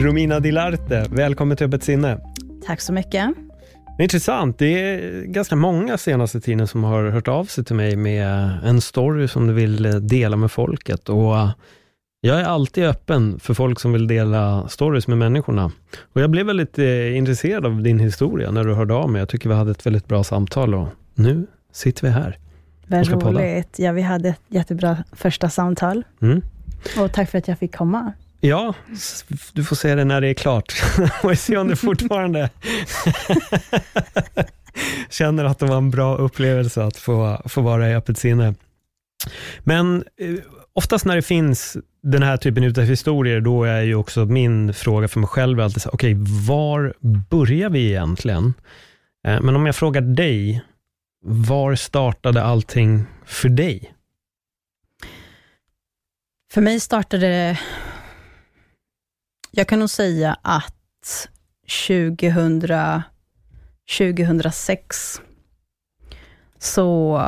Romina Dilarte, välkommen till Öppet sinne. Tack så mycket. Det är intressant. Det är ganska många senaste tiden som har hört av sig till mig med en story som du vill dela med folket. Och jag är alltid öppen för folk som vill dela stories med människorna. Och jag blev väldigt eh, intresserad av din historia när du hörde av mig. Jag tycker vi hade ett väldigt bra samtal och nu sitter vi här. Vad roligt. Ja, vi hade ett jättebra första samtal. Mm. Och tack för att jag fick komma. Ja, du får se det när det är klart. Och se om du fortfarande känner att det var en bra upplevelse att få, få vara i öppet sinne. Men eh, oftast när det finns den här typen av historier, då är ju också min fråga för mig själv alltid okej, okay, var börjar vi egentligen? Eh, men om jag frågar dig, var startade allting för dig? För mig startade det jag kan nog säga att 2000, 2006 så,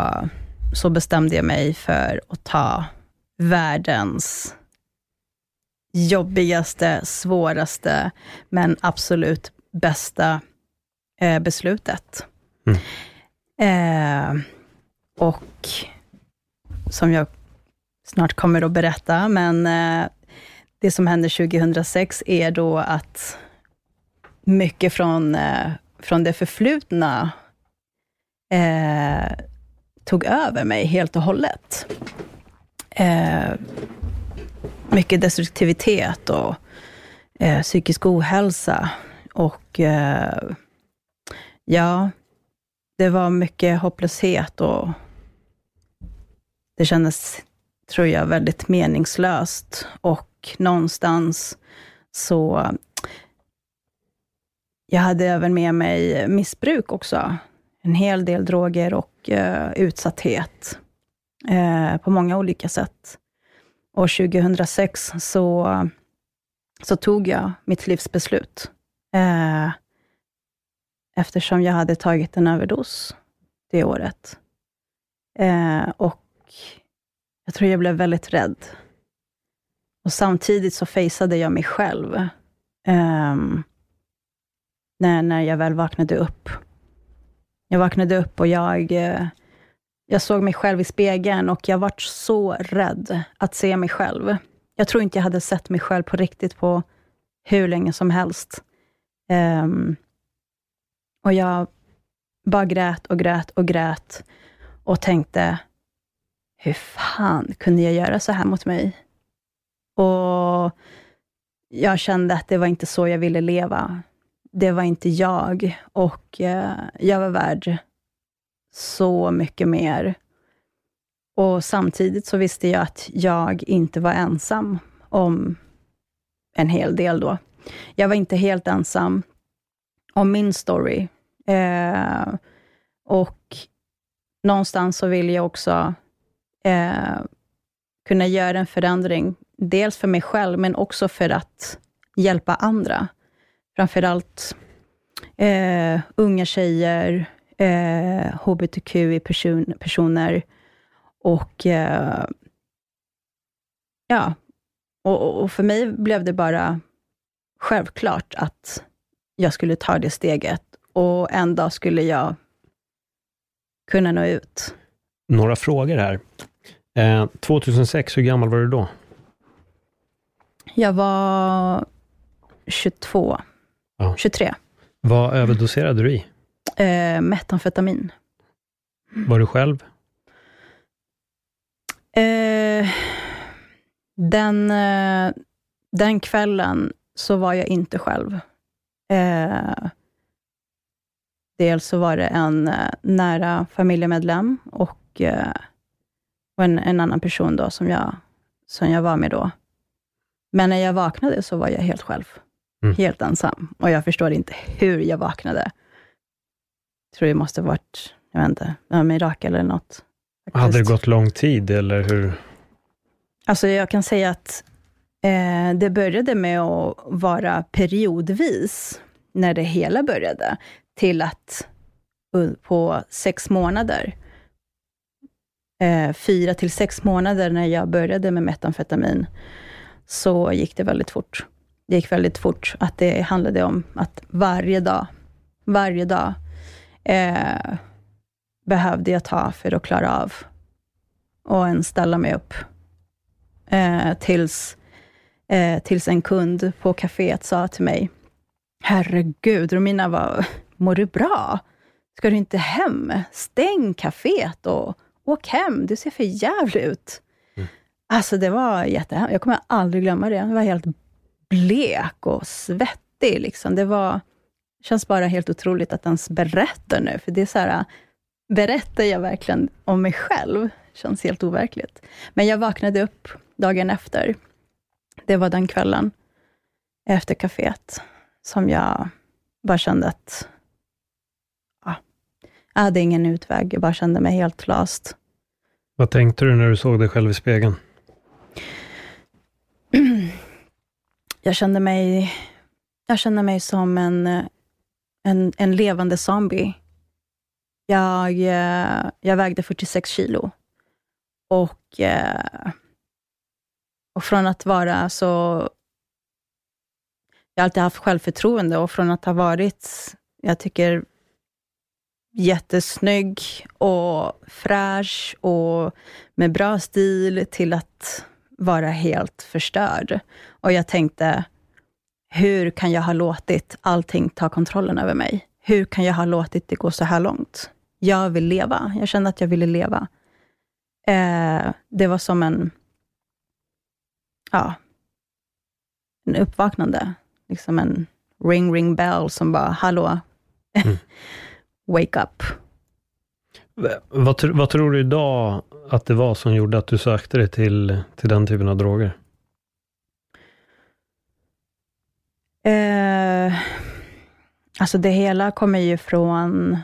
så bestämde jag mig för att ta världens jobbigaste, svåraste, men absolut bästa eh, beslutet. Mm. Eh, och som jag snart kommer att berätta, men eh, det som hände 2006 är då att mycket från, eh, från det förflutna eh, tog över mig helt och hållet. Eh, mycket destruktivitet och eh, psykisk ohälsa. Och eh, ja, det var mycket hopplöshet och det kändes, tror jag, väldigt meningslöst. Och någonstans så... Jag hade även med mig missbruk också. En hel del droger och eh, utsatthet eh, på många olika sätt. År 2006 så, så tog jag mitt livsbeslut. Eh, eftersom jag hade tagit en överdos det året. Eh, och jag tror jag blev väldigt rädd. Och samtidigt så faceade jag mig själv. Um, när, när jag väl vaknade upp. Jag vaknade upp och jag, eh, jag såg mig själv i spegeln och jag var så rädd att se mig själv. Jag tror inte jag hade sett mig själv på riktigt på hur länge som helst. Um, och jag bara grät och grät och grät och tänkte, hur fan kunde jag göra så här mot mig? Och jag kände att det var inte så jag ville leva. Det var inte jag och eh, jag var värd så mycket mer. Och samtidigt så visste jag att jag inte var ensam om en hel del då. Jag var inte helt ensam om min story. Eh, och någonstans så ville jag också eh, kunna göra en förändring dels för mig själv, men också för att hjälpa andra. Framförallt eh, unga tjejer, eh, hbtqi-personer och eh, ja, och, och, för mig blev det bara självklart att jag skulle ta det steget och en dag skulle jag kunna nå ut. Några frågor här. Eh, 2006, hur gammal var du då? Jag var 22, ja. 23. Vad överdoserade du i? Eh, metamfetamin. Var du själv? Eh, den, eh, den kvällen så var jag inte själv. Eh, dels så var det en eh, nära familjemedlem och, eh, och en, en, annan person då som jag, som jag var med då. Men när jag vaknade så var jag helt själv. Mm. Helt ensam. Och jag förstår inte hur jag vaknade. Jag tror det måste ha varit, jag vet inte, en mirakel eller något. Faktiskt. Hade det gått lång tid, eller hur? Alltså jag kan säga att eh, det började med att vara periodvis, när det hela började, till att på sex månader, eh, fyra till sex månader när jag började med metamfetamin, så gick det väldigt fort. Det gick väldigt fort. Att det handlade om att varje dag, varje dag eh, behövde jag ta för att klara av och en ställa mig upp. Eh, tills, eh, tills en kund på kaféet sa till mig, herregud, Romina, vad, mår du bra? Ska du inte hem? Stäng kaféet och åk hem. Du ser för jävligt ut. Alltså det var jättehemskt. Jag kommer aldrig glömma det. Jag var helt blek och svettig. Liksom. Det var, känns bara helt otroligt att ens berätta nu, för det är så här, berättar jag verkligen om mig själv? Känns helt overkligt. Men jag vaknade upp dagen efter. Det var den kvällen, efter kaféet, som jag bara kände att ja, jag hade ingen utväg. Jag bara kände mig helt lost. Vad tänkte du när du såg dig själv i spegeln? jag kände mig, jag kände mig som en, en, en levande zombie. Jag, eh, jag vägde 46 kilo. Och, eh, och från att vara så... Jag har alltid haft självförtroende och från att ha varit, jag tycker, jättesnygg och fräsch och med bra stil till att vara helt förstörd. Och jag tänkte, hur kan jag ha låtit allting ta kontrollen över mig? Hur kan jag ha låtit det gå så här långt? Jag vill leva. Jag kände att jag ville leva. Eh, det var som en, ja, en uppvaknande. Liksom en ring, ring bell som bara, hallå, mm. wake up. Vad, vad, tror du idag att det var som gjorde att du sökte dig till, till den typen av droger? Eh, alltså det hela kommer ju från...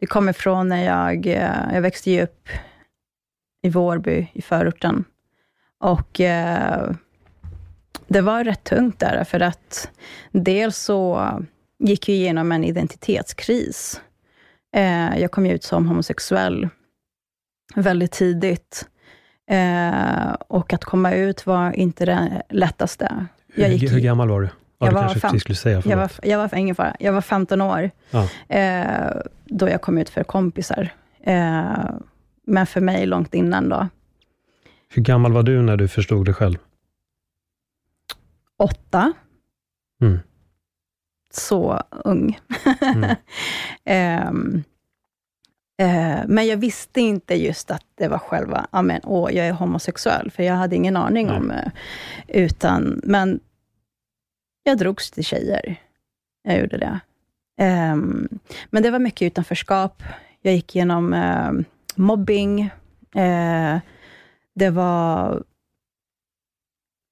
Det kommer från när jag, eh, jag växte ju upp i Vårby, i förorten. Och eh, det var rätt tungt där, för att dels så gick jag igenom en identitetskris. Eh, jag kom ut som homosexuell väldigt tidigt. Eh, och att komma ut var inte det lättaste. Jag gick, hur, gammal var du? Ja, jag, var fem, säga, jag, var, jag, var, ingen fara, jag var 15 år, ja. eh, då jag kom ut för kompisar. Eh, men för mig långt innan då. Hur gammal var du när du förstod det själv? Åtta. Mm. Så ung. Mm. uh, men jag visste inte just att det var själva, amen, åh, jag är homosexuell, för jag hade ingen aning mm. om, uh, utan, men jag drogs till tjejer. Jag gjorde det. Um, men det var mycket utanförskap. Jag gick igenom uh, mobbing. Det var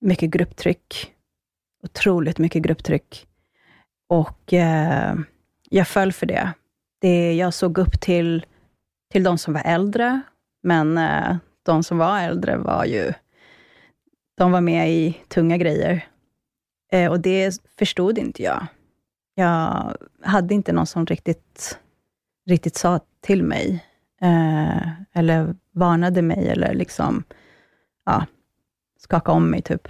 mycket grupptryck. Otroligt mycket grupptryck. Och jag föll för det. det. Jag såg upp till, till de som var äldre, men uh, de som var äldre var ju, de var med i tunga grejer. Eh, och det förstod inte jag. Jag hade inte någon som riktigt, riktigt sa till mig, eh, eller varnade mig, eller liksom, ja, skakade om mig, typ.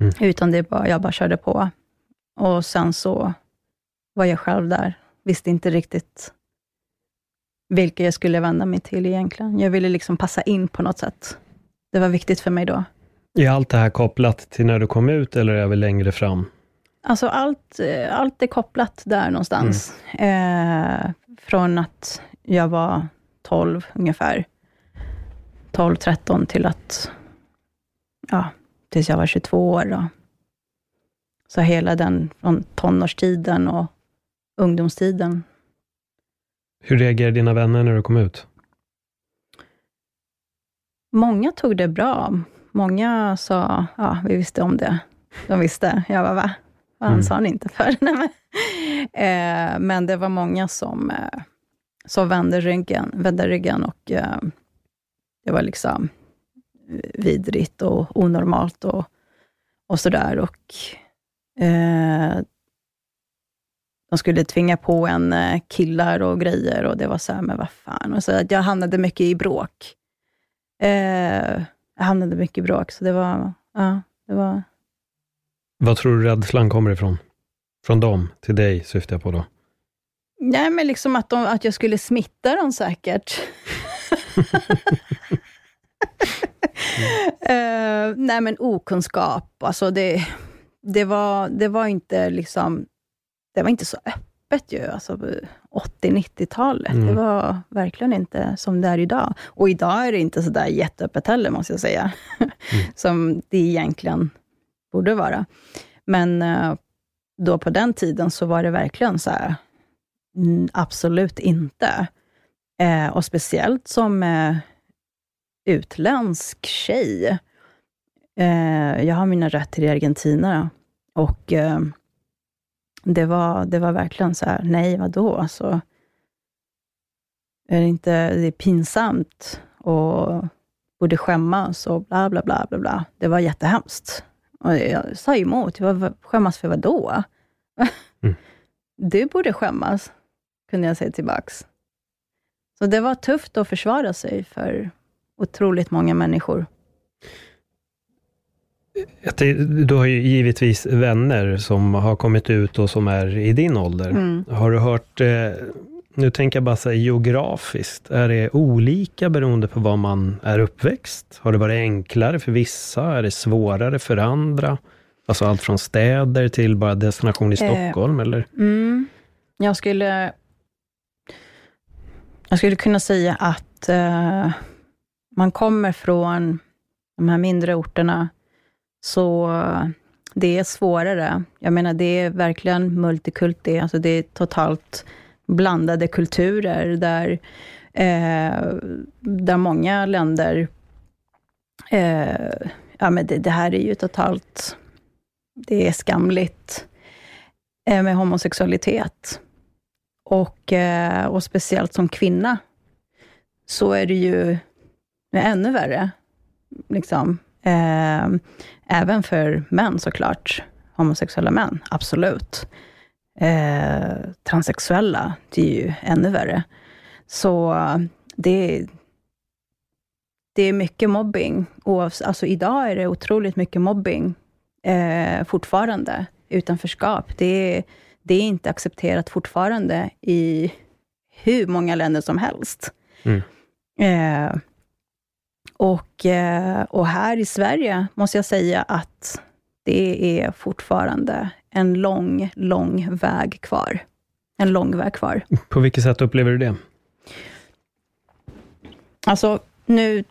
Mm. Utan det bara, jag bara körde på. Och sen så var jag själv där. Visste inte riktigt vilka jag skulle vända mig till egentligen. Jag ville liksom passa in på något sätt. Det var viktigt för mig då. Är allt det här kopplat till när du kom ut, eller är vi längre fram? Alltså allt, eh, allt är kopplat där någonstans. Mm. Eh, från att jag var 12 ungefär, 12, 13 till att, ja, tills jag var 22 år. Då. Så hela den från tonårstiden och ungdomstiden. Hur reagerade dina vänner när du kom ut? Många tog det bra. Många sa, ja, vi visste om det. De visste. Jag var va? Vad mm. sa ni inte för? eh, men det var många som, eh, som vände ryggen, vände ryggen och eh, det var liksom vidrigt och onormalt och, och sådär. Och, de skulle tvinga på en eh, killar och grejer och det var så här, men vad fan. Och så jag hamnade mycket i bråk. Eh, jag hamnade mycket i bråk, så det var, ja, det var... Vad tror du rädslan kommer ifrån? Från dem till dig, syftar jag på då. Nej, men liksom att, de, att jag skulle smitta dem säkert. uh, nej, men okunskap. Alltså det, det, var, det var inte liksom... Det var inte så öppet ju. Alltså 80-90-talet. Mm. Det var verkligen inte som det är idag. Och idag är det inte så där jätteöppet heller, måste jag säga. Mm. som det egentligen borde vara. Men uh, då på den tiden så var det verkligen så här, absolut inte. Eh, och speciellt som eh, utländsk tjej. Eh, jag har mina rötter i Argentina och eh, det, var, det var verkligen så här, nej vadå? Alltså, är det inte det är pinsamt och borde skämmas och bla, bla, bla, bla, bla. Det var jättehemskt. Och jag sa emot. Jag var, skämmas för vad då? Mm. Du borde skämmas, kunde jag säga tillbaks. Så det var tufft att försvara sig för otroligt många människor. Du har ju givetvis vänner som har kommit ut och som är i din ålder. Mm. Har du hört, eh, nu tänker jag bara säga geografiskt, är det olika beroende på var man är uppväxt? Har det varit enklare för vissa? Är det svårare för andra? Alltså allt från städer till bara destination i eh, Stockholm, eh, eller? Mm, jag skulle jag skulle kunna säga att eh, man kommer från de här mindre orterna, så eh, det är svårare. Jag menar, det är verkligen multikulti, alltså det är totalt blandade kulturer, där, eh, där många länder... Eh, ja, men det, det, här är ju totalt... Det är skamligt eh, med homosexualitet. Och, eh, och speciellt som kvinna, så är det ju ännu värre. Liksom. Eh, Även för män såklart. Homosexuella män, absolut. Eh, transsexuella, det är ju ännu värre. Så det, det är mycket mobbing. Och, alltså, idag är det otroligt mycket mobbing eh, fortfarande. Utanförskap. Det är, det är inte accepterat fortfarande i hur många länder som helst. Mm. Eh, och, eh, och här i Sverige måste jag säga att det är fortfarande en lång, lång väg kvar. En lång väg kvar. På vilket sätt upplever du det? Alltså, nu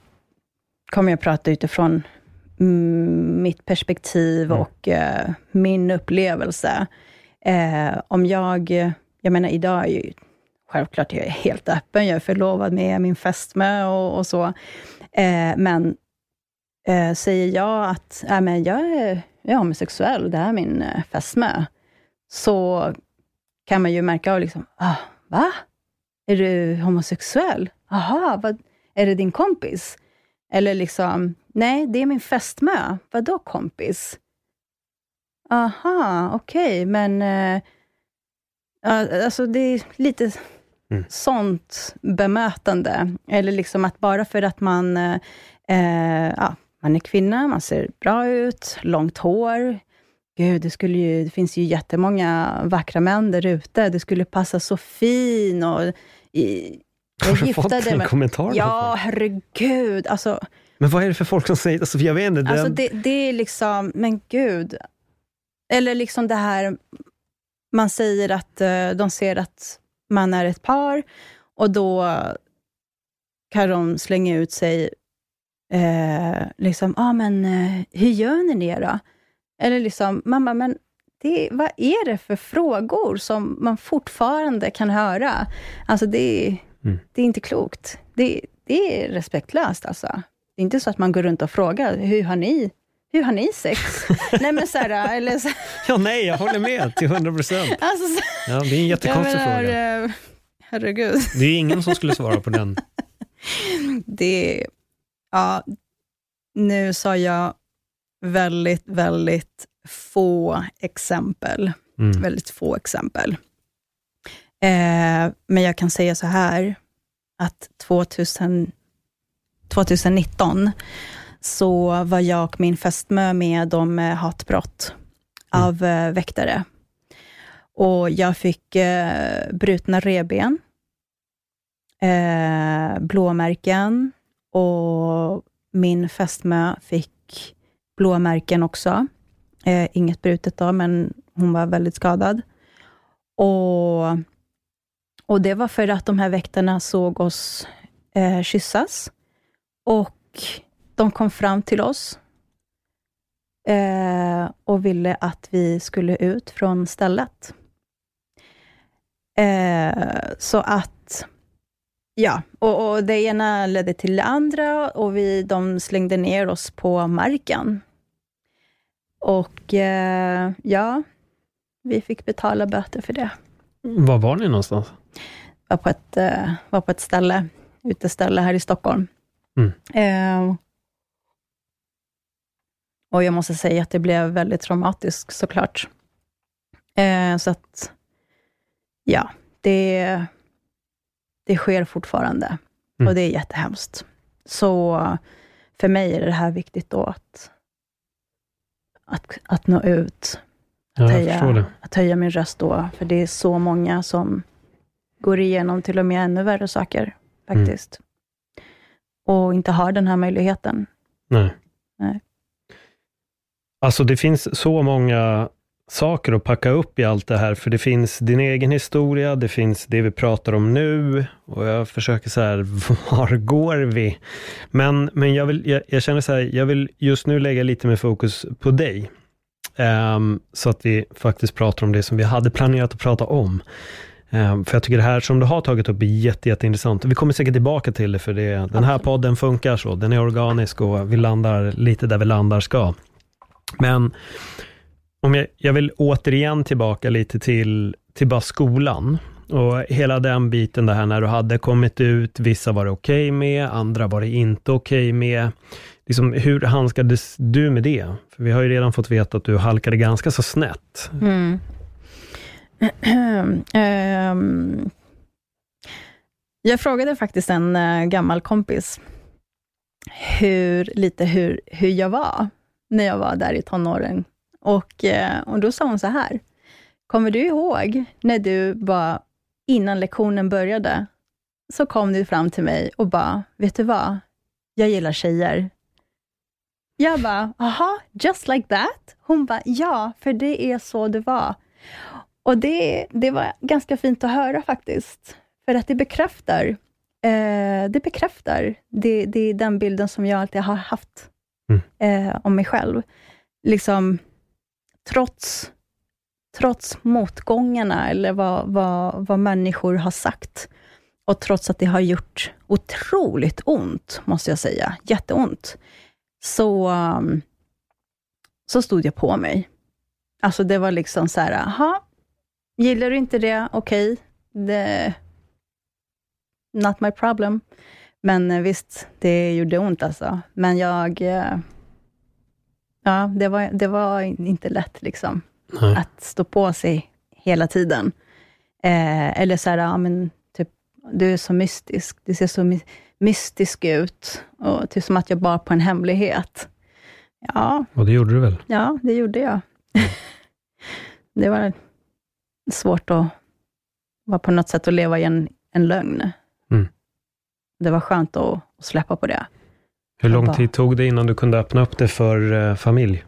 kommer jag prata utifrån mitt perspektiv mm. och uh, min upplevelse. Uh, om jag, jag menar idag är ju självklart jag är helt öppen, jag är förlovad med min fästmö och, och så. Eh, men eh, säger jag att äh, men jag är jag är homosexuell, det här är min eh, fästmö, så kan man ju märka av liksom, ah, va? Är du homosexuell? Aha, vad, är det din kompis? Eller liksom, nej, det är min fästmö. Vadå kompis? Aha, okej, okay, men Eh, alltså det är lite mm. sånt bemötande. Eller liksom att bara för att man uh, uh, man är kvinna, man ser bra ut, långt hår. Gud, det, skulle ju, det finns ju jättemånga vackra män där ute. Det skulle passa så fin och... I, jag Har du fått den med, kommentaren? Ja, herregud. Alltså, men vad är det för folk som säger alltså, jag vet inte, alltså det, det är liksom, men gud. Eller liksom det här, man säger att uh, de ser att man är ett par och då kan de slänga ut sig eh, liksom, ah, men eh, hur gör ni det då? Eller liksom, mamma, men det, vad är det för frågor som man fortfarande kan höra? Alltså det, mm. det är inte klokt. Det, det är respektlöst alltså. Det är inte så att man går runt och frågar, hur har ni hur har ni sex? nej, men så här, eller så... ja, nej, jag håller med till hundra procent. Alltså, ja, det är en jättekonstig menar, fråga. Eh, herregud. Det är ingen som skulle svara på den. det, ja, nu sa jag väldigt, väldigt få exempel. Mm. Väldigt få exempel. Eh, men jag kan säga så här, att 2000, 2019 så var jag och min fästmö med om eh, hatbrott mm. av eh, väktare. Och jag fick eh, brutna reben, eh, blåmärken och min fästmö fick blåmärken också. Eh, inget brutet då, men hon var väldigt skadad. Och, och Det var för att de här väktarna såg oss eh, kyssas. Och de kom fram till oss eh, och ville att vi skulle ut från stället. Eh, så att, ja, och, och, det ena ledde till det andra och vi, de slängde ner oss på marken. Och eh, ja, vi fick betala böter för det. Var var ni någonstans? Var på ett, eh, var på ett ställe, uteställe här i Stockholm. Mm. Och jag måste säga att det blev väldigt traumatiskt såklart. Eh, så att, ja, det, det sker fortfarande mm. och det är jättehemskt. Så för mig är det här viktigt då att, att, att nå ut. Att, ja, höja, att höja min röst då, för det är så många som går igenom till och med ännu värre saker faktiskt. Mm. Och inte har den här möjligheten. Nej. Nej. Alltså det finns så många saker att packa upp i allt det här, för det finns din egen historia, det finns det vi pratar om nu och jag försöker så här, var går vi? Men, men jag, vill, jag, jag känner så här, jag vill just nu lägga lite mer fokus på dig. Um, så att vi faktiskt pratar om det som vi hade planerat att prata om. Um, för jag tycker det här som du har tagit upp är jätte, jätteintressant. Vi kommer säkert tillbaka till det, för det, den här podden funkar så. Den är organisk och vi landar lite där vi landar ska. Men om jag, jag vill återigen tillbaka lite till, till bara skolan. Och hela den biten, det här när du hade kommit ut, vissa var det okej okay med, andra var det inte okej okay med. Liksom, hur handskades du med det? För vi har ju redan fått veta att du halkade ganska så snett. Mm. um, jag frågade faktiskt en uh, gammal kompis, hur, lite hur, hur jag var när jag var där i tonåren. Och, eh, och då sa hon så här, kommer du ihåg när du bara, innan lektionen började, så kom du fram till mig och bara, vet du vad? Jag gillar tjejer. Jag bara, aha, just like that? Hon bara, ja, för det är så det var. Och det, det var ganska fint att höra faktiskt, för att det bekräftar, eh, det bekräftar det, det är den bilden som jag alltid har haft mm. eh, om mig själv. Liksom, trots, trots motgångarna, eller vad, vad, vad människor har sagt, och trots att det har gjort otroligt ont, måste jag säga, jätteont, så, um, så stod jag på mig. Alltså det var liksom så här, aha, gillar du inte det, okej, okay. not my problem. Men eh, visst, det gjorde ont alltså. Men jag... Eh, ja, det var, det var inte lätt liksom. Nej. Att stå på sig hela tiden. Eh, eller så här, ja, men typ, du är så mystisk. Du ser så my mystisk ut. Och typ som att jag bar på en hemlighet. Ja. Och det gjorde du väl? Ja, det gjorde jag. det var svårt att vara på något sätt att leva i en, en lögn det var skönt att, släppa på det. Hur lång bara... tid tog det innan du kunde öppna upp det för eh, familj?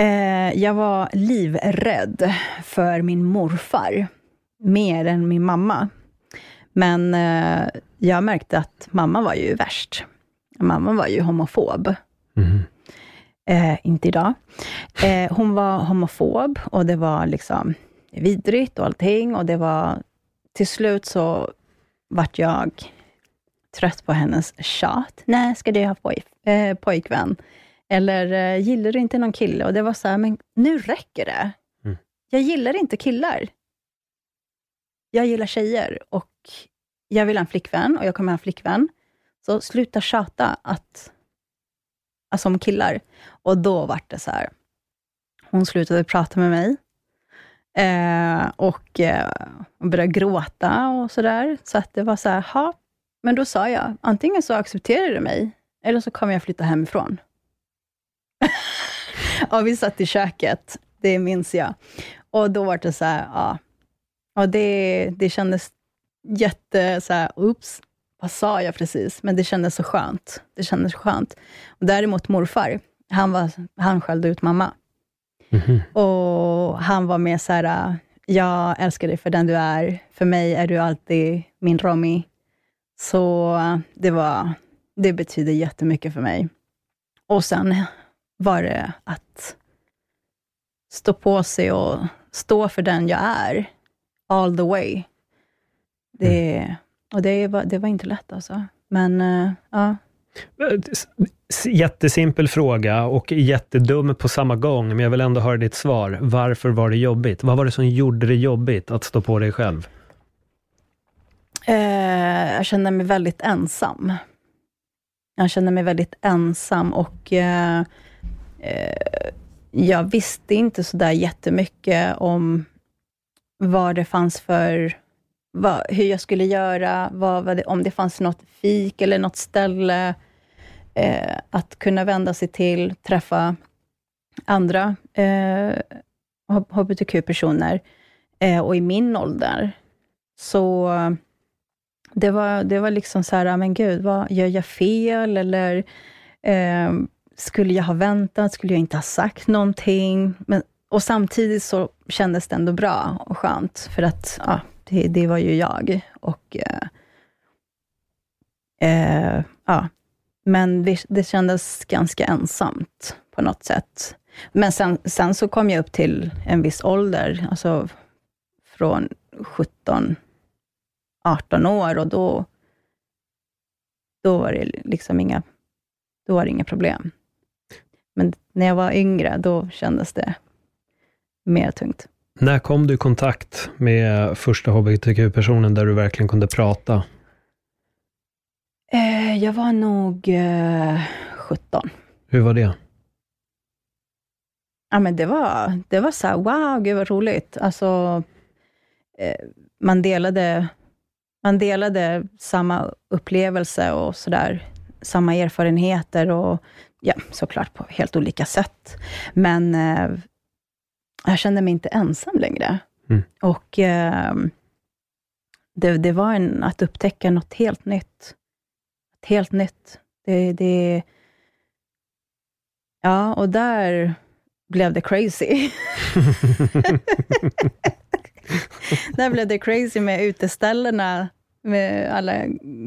Eh, jag var livrädd för min morfar, mer än min mamma. Men eh, jag märkte att mamma var ju värst. Mamma var ju homofob. Mm. Eh, inte idag. Eh, hon var homofob och det var liksom vidrigt och allting. Och det var, till slut så vart jag trött på hennes tjat. Nej, ska du ha poj, eh, pojkvän? Eller eh, gillar du inte någon kille? Och det var så här, men nu räcker det. Mm. Jag gillar inte killar. Jag gillar tjejer och jag vill ha en flickvän och jag kommer ha en flickvän. Så sluta tjata att, alltså om killar. Och då vart det så här. Hon slutade prata med mig eh, och eh, började gråta och sådär. Så att det var så här, ha. Men då sa jag, antingen så accepterar du mig, eller så kommer jag flytta hemifrån. och vi satt i köket, det minns jag. Och då var det så här, ja. Och det, det kändes jätte, så här, oops, vad sa jag precis? Men det kändes så skönt. Det kändes skönt. Och däremot morfar, han, var, han skällde ut mamma. Mhm. Och han var mer så här, jag älskar dig för den du är. För mig är du alltid min Romy. Så det, var, det betyder jättemycket för mig. Och sen var det att stå på sig och stå för den jag är, all the way. Det, och det var, det var inte lätt alltså. Men eh, ja, Jättesimpel fråga och jättedum på samma gång, men jag vill ändå höra ditt svar. Varför var det jobbigt? Vad var det som gjorde det jobbigt att stå på dig själv? Eh, jag kände mig väldigt ensam. Jag kände mig väldigt ensam och eh, eh, jag visste inte så där jättemycket om vad det fanns för, vad, hur jag skulle göra, vad, vad det, om det fanns något fik eller något ställe eh, att kunna vända sig till, träffa andra eh, hbtq-personer eh, och i min ålder. Så det var, det var liksom så här, ah, men gud, vad, gör jag fel? Eller eh, skulle jag ha väntat? Skulle jag inte ha sagt någonting? Men, och samtidigt så kändes det ändå bra och skönt, för att ja, det, det var ju jag. Och eh, eh, ja, men det, det kändes ganska ensamt på något sätt. Men sen, sen så kom jag upp till en viss ålder, alltså från 17, 18 år och då, då var det liksom inga, då var det inga problem. Men när jag var yngre, då kändes det mer tungt. När kom du i kontakt med första hbtq-personen där du verkligen kunde prata? Eh, jag var nog eh, 17. Hur var det? Ja, men det var, det var så här, wow, gud vad roligt. Alltså, eh, man, delade, man delade samma upplevelse och sådär, samma erfarenheter och ja, såklart på helt olika sätt. Men eh, jag kände mig inte ensam längre. Mm. Och eh, det, det var en, att upptäcka något helt nytt. Helt nytt. Det, det, ja, och där blev det crazy. där blev det crazy med uteställena, med alla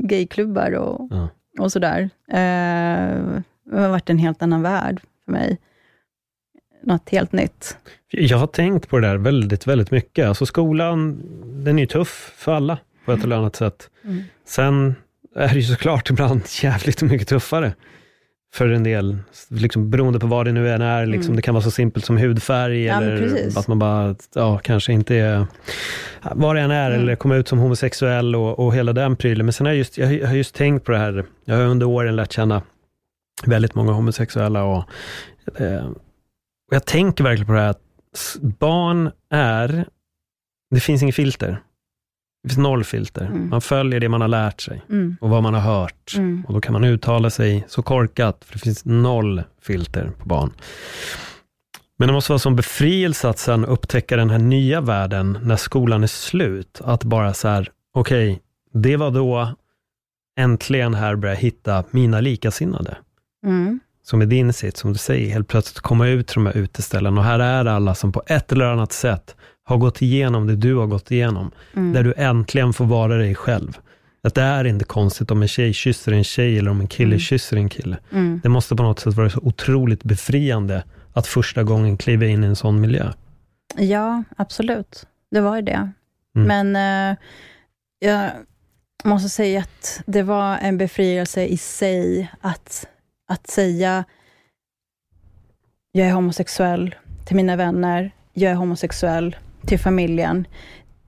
gayklubbar och, Ja. och sådär. Eh, det har varit en helt annan värld för mig. Något helt nytt. Jag har tänkt på det där väldigt, väldigt mycket. Alltså skolan, den är ju tuff för alla på ett eller annat sätt. Mm. Sen är det ju såklart ibland jävligt mycket tuffare för en del, liksom beroende på vad det nu än är. Liksom, Mm. Det kan vara så simpelt som hudfärg Ja, eller att man bara, ja, kanske inte är, vad det än är, Mm. eller komma ut som homosexuell och, och hela den prylen. Men sen har jag just, jag har just tänkt på det här, jag har under åren lärt känna väldigt många homosexuella och, eh, och jag tänker verkligen på det här att barn är, det finns inget filter. Det finns noll filter. Mm. Man följer det man har lärt sig Mm. och vad man har hört. Mm. Och då kan man uttala sig så korkat, för det finns noll filter på barn. Men det måste vara som befrielse att sen upptäcka den här nya världen när skolan är slut. Att bara så här, okej, det var då äntligen här börjar jag hitta mina likasinnade. Mm. Som är din sitt, som du säger, helt plötsligt komma ut till de här uteställen och här är alla som på ett eller annat sätt har gått igenom det du har gått igenom. Mm. Där du äntligen får vara dig själv. Att det är inte konstigt om en tjej kysser en tjej eller om en kille Mm. kysser en kille. Mm. Det måste på något sätt vara så otroligt befriande att första gången kliva in i en sån miljö. Ja, absolut. Det var ju det. Mm. Men eh, jag måste säga att det var en befrielse i sig att, att säga jag är homosexuell till mina vänner, jag är homosexuell till familjen.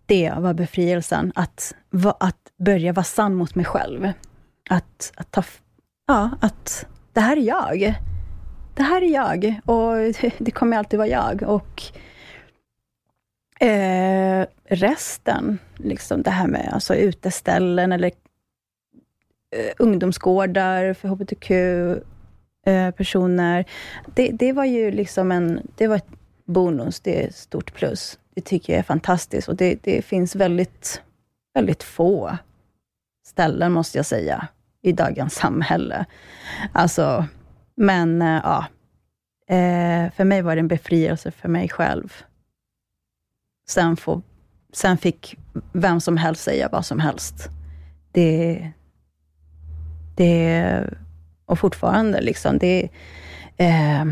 Det var befrielsen, att, va, att börja vara sann mot mig själv. Att, att ta, ja, att det här är jag. Det här är jag och det kommer alltid vara jag. Och Eh, resten, liksom det här med alltså, uteställen eller eh, ungdomsgårdar för hbtq-personer. Eh, det, det var ju liksom en, det var ett bonus, det är ett stort plus. Det tycker jag är fantastiskt och det, det finns väldigt, väldigt få ställen, måste jag säga, i dagens samhälle. Alltså, men eh, ja, eh, för mig var det en befrielse för mig själv. Sen, få, sen fick vem som helst säga vad som helst. Det, det och fortfarande, liksom, det, eh,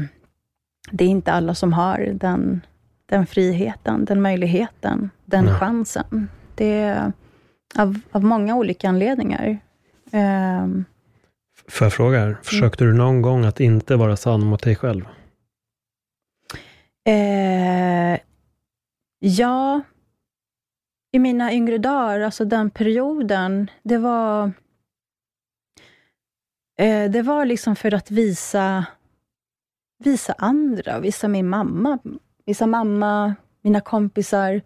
det är inte alla som har den, den friheten, den möjligheten, den Nej. chansen. Det är av, av många olika anledningar. Eh, Får jag fråga, här, försökte du någon gång att inte vara sann mot dig själv? Eh, ja, i mina yngre dagar, alltså den perioden, det var eh, det var liksom för att visa, visa andra, visa min mamma, visa mamma, mina kompisar.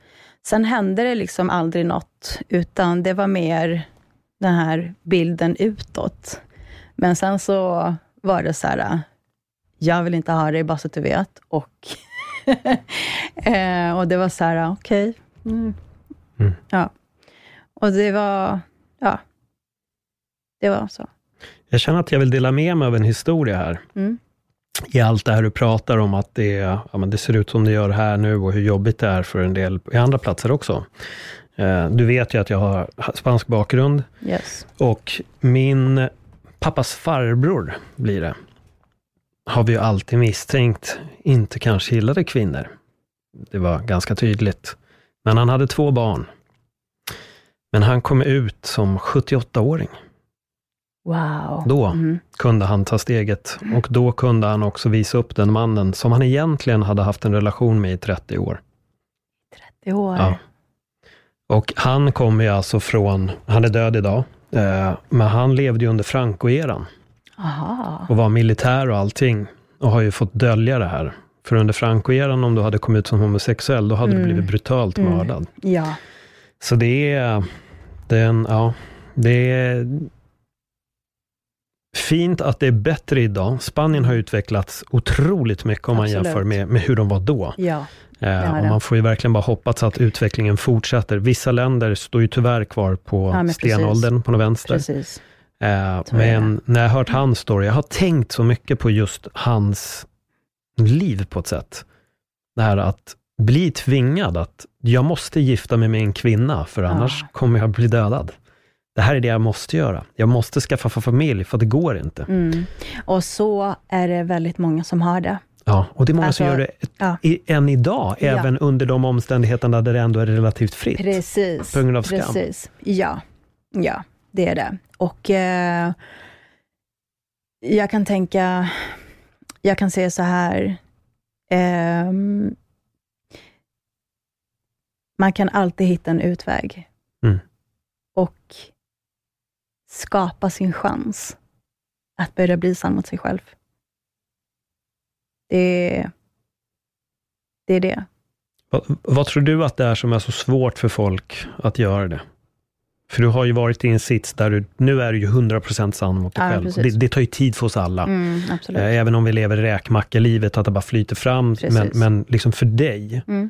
Sen hände det liksom aldrig något, utan det var mer den här bilden utåt. Men sen så var det så här, jag vill inte ha dig, bara så att du vet. Och, eh, och det var så här, okej. Mm. Mm. Ja. Och det var, ja. Det var så. Jag känner att jag vill dela med mig av en historia här. Mm. I allt det här du pratar om, att det, ja, men det ser ut som det gör här nu och hur jobbigt det är för en del i andra platser också. Eh, du vet ju att jag har spansk bakgrund Yes. och min pappas farbror blir det. Har vi ju alltid misstänkt inte kanske gillade kvinnor. Det var ganska tydligt. Men han hade två barn. Men han kom ut som 78-åring. Wow. Då Mm. kunde han ta steget och då kunde han också visa upp den mannen som han egentligen hade haft en relation med i 30 år. 30 år. Ja. Och han kommer ju alltså från, han är död idag, eh, men han levde ju under Franco-eran Aha. och var militär och allting och har ju fått dölja det här. För under Franco-eran, om du hade kommit ut som homosexuell, då hade du Mm. blivit brutalt Mm. mördad. Ja. Så det är, det är en, ja, det är fint att det är bättre idag. Spanien har utvecklats otroligt mycket om man Absolut. jämför med, med hur de var då. Ja. Eh, och man får ju verkligen bara hoppas att utvecklingen fortsätter. Vissa länder står ju tyvärr kvar på Ja, men precis. stenåldern på något vänster. Precis. Eh, men när jag har hört hans story, jag har tänkt så mycket på just hans liv på ett sätt. Det här att bli tvingad att jag måste gifta mig med en kvinna, för annars Ja. kommer jag bli dödad. Det här är det jag måste göra. Jag måste skaffa familj, för det går inte. Mm. Och så är det väldigt många som har det. Ja, och det är många som Alltså, gör det ja. än idag, Ja. även under de omständigheterna där det ändå är relativt fritt. Precis. På grund av skam. Precis. Ja. ja, det är det. Och eh, jag kan tänka, jag kan säga så här, ehm, man kan alltid hitta en utväg. Mm. Och skapa sin chans att börja bli sann mot sig själv. Det, det är det. Vad, vad tror du att det är som är så svårt för folk att göra det? För du har ju varit i en sits där du, nu är du ju 100% sann mot dig Ja, själv. Det, det tar ju tid för oss alla. Mm. Eh, Även om vi lever räkmackelivet, att det bara flyter fram. Precis. Men, men liksom för dig, Mm.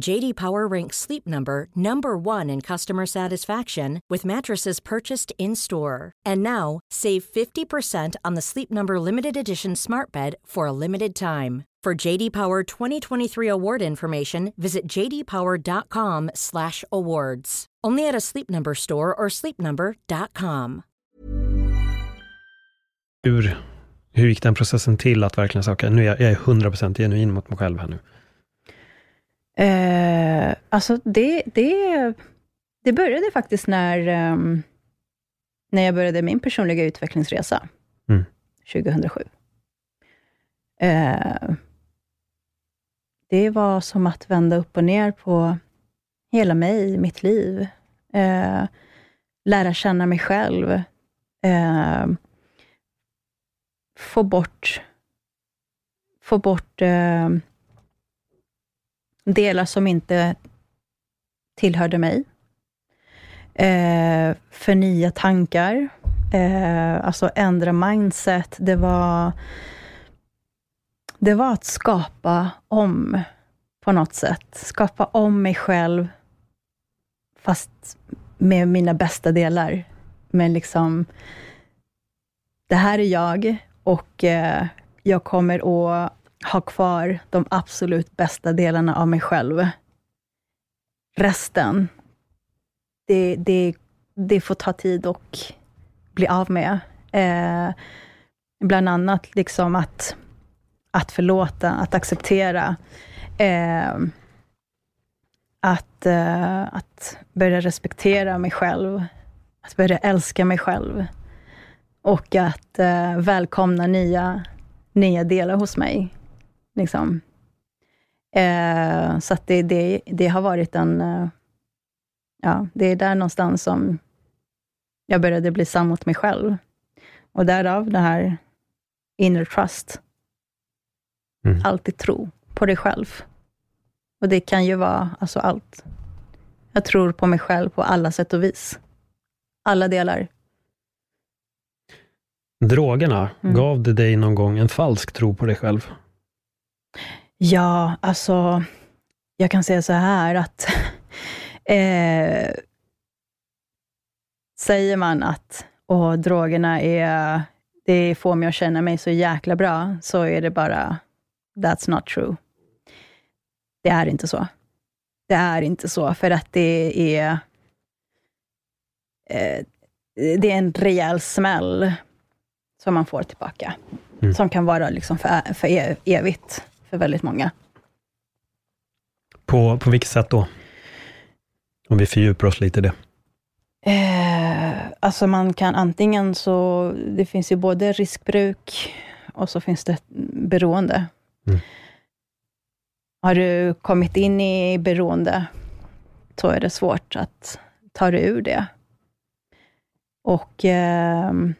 JD Power ranks Sleep Number number 1 in customer satisfaction with mattresses purchased in-store. And now, save 50% on the Sleep Number limited edition Smart Bed for a limited time. For JD Power 2023 award information, visit jdpower.com/awards. Only at a Sleep Number store or sleepnumber.com. Hur, hur gick den processen till att verkligen säga, okay, nu är jag, jag är 100% genuin mot mig själv här nu? Eh, alltså det, det, det började faktiskt när, um, när jag började min personliga utvecklingsresa, Mm. 2007. Eh, det var som att vända upp och ner på hela mig, mitt liv. Eh, lära känna mig själv. Eh, få bort, få bort eh, delar som inte tillhörde mig. Eh, för nya tankar. Eh, alltså ändra mindset. Det var, det var att skapa om på något sätt. Skapa om mig själv, fast med mina bästa delar. Men liksom, det här är jag och eh, jag kommer att ha kvar de absolut bästa delarna av mig själv. Resten, det, det, det får ta tid och bli av med. Eh, bland annat liksom att, att förlåta, att acceptera. Eh, att, eh, att börja respektera mig själv. Att börja älska mig själv. Och att eh, välkomna nya, nya delar hos mig. Liksom. Eh, så att det, det, det har varit en... Eh, ja, det är där någonstans som jag började bli sann mot mig själv. Och därav det här inner trust. Mm. Alltid tro på dig själv. Och det kan ju vara alltså allt. Jag tror på mig själv på alla sätt och vis. Alla delar. Drogerna, Mm. gav det dig någon gång en falsk tro på dig själv? Ja, alltså, jag kan säga så här att eh, säger man att åh, drogerna är, det får mig att känna mig så jäkla bra, så är det bara, that's not true. Det är inte så. Det är inte så, för att det är, eh, det är en rejäl smäll som man får tillbaka. Mm. Som kan vara liksom för, för e- evigt för väldigt många. På, på vilket sätt då? Om vi fördjupar oss lite i det. Eh, alltså man kan antingen så, det finns ju både riskbruk och så finns det beroende. Mm. Har du kommit in i beroende, så är det svårt att ta dig ur det. Och, ehm,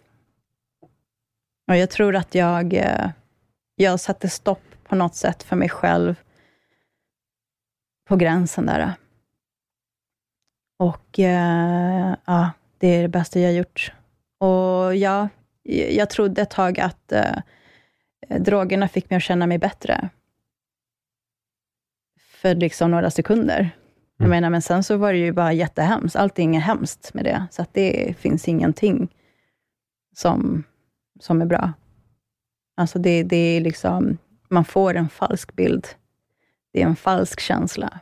och jag tror att jag, eh, jag satte stopp på något sätt för mig själv på gränsen där. Och eh, ja, det är det bästa jag har gjort. Och ja, jag trodde ett tag att eh, drogerna fick mig att känna mig bättre. För liksom några sekunder. Jag Mm. menar, men sen så var det ju bara jättehemskt. Allting är hemskt med det. Så att det finns ingenting som, som är bra. Alltså det, det är liksom, man får en falsk bild. Det är en falsk känsla.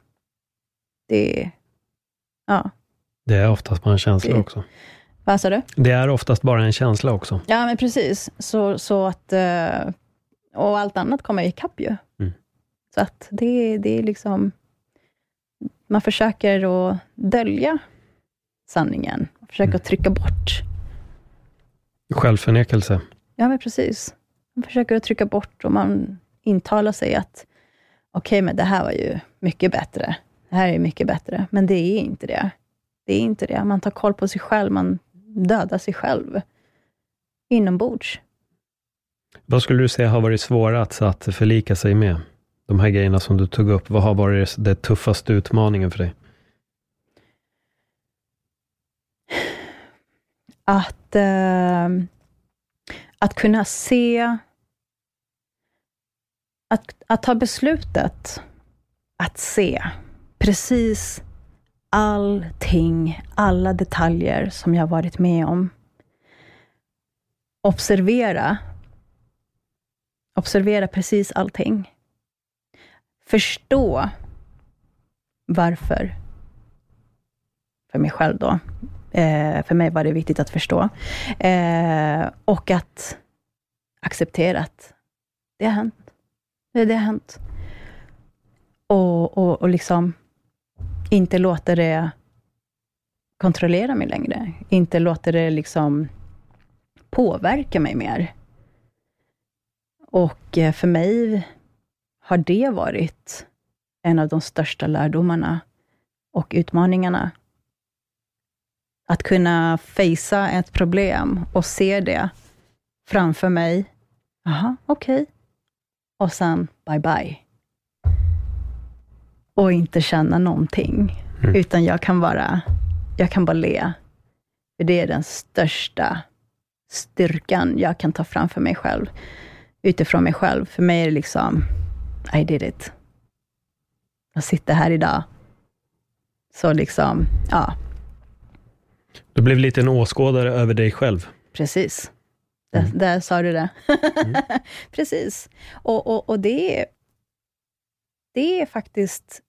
Det är, ja. Det är oftast bara en känsla Det- också. Vad sa du? Det är oftast bara en känsla också. Ja, men precis. Så, så att, eh, och allt annat kommer ikapp ju. Mm. Så att det, det är liksom, man försöker att dölja sanningen. Försöker Mm. att trycka bort. Självförnekelse. Ja, men precis. Man försöker att trycka bort och man intalar sig att okej, men det här var ju mycket bättre. Det här är mycket bättre. Men det är inte det. Det är inte det. Man tar koll på sig själv. Man dödar sig själv inombords. Vad skulle du säga har varit svårast att förlika sig med? De här grejerna som du tog upp, vad har varit den tuffaste utmaningen för dig? Att, eh, att kunna se, att, att ta beslutet att se precis allting, alla detaljer som jag varit med om. Observera. Observera precis allting. Förstå varför. För mig själv då. Eh, för mig var det viktigt att förstå. Eh, och att acceptera att det har hänt. Det, har hänt. Och, och, och liksom inte låta det kontrollera mig längre. Inte låta det liksom påverka mig mer. Och eh, för mig har det varit en av de största lärdomarna och utmaningarna. Att kunna facea ett problem och se det framför mig. Jaha, okej. Okay. Och sen bye bye. Och inte känna någonting. Mm. Utan jag kan bara, jag kan bara le. För det är den största styrkan jag kan ta fram för mig själv. Utifrån mig själv. För mig är det liksom, I did it. Jag sitter här idag. Så liksom, ja, Du blev lite en åskådare över dig själv. Precis. Där, Mm. där sa du det. Mm. Precis. Och, och, och det, är, det är faktiskt,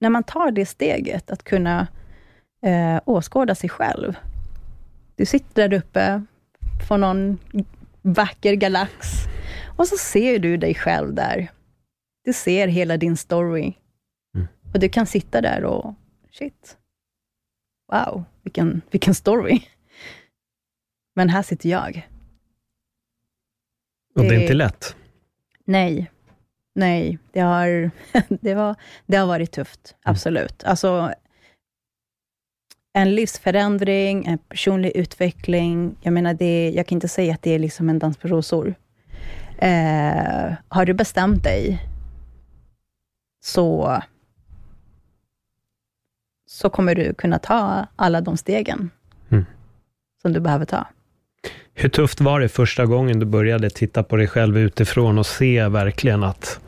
när man tar det steget, att kunna eh, åskåda sig själv. Du sitter där uppe på någon vacker galax och så ser du dig själv där. Du ser hela din story. Mm. Och du kan sitta där och, shit, wow, vilken, vilken story. Men här sitter jag. Och det är inte lätt. Nej, nej, det har, det var, det har varit tufft, absolut. Alltså, en livsförändring, en personlig utveckling. Jag menar, det, jag kan inte säga att det är liksom en dans på rosor. Eh, har du bestämt dig, så, så kommer du kunna ta alla de stegen Mm. som du behöver ta. Hur tufft var det första gången du började titta på dig själv utifrån och se verkligen att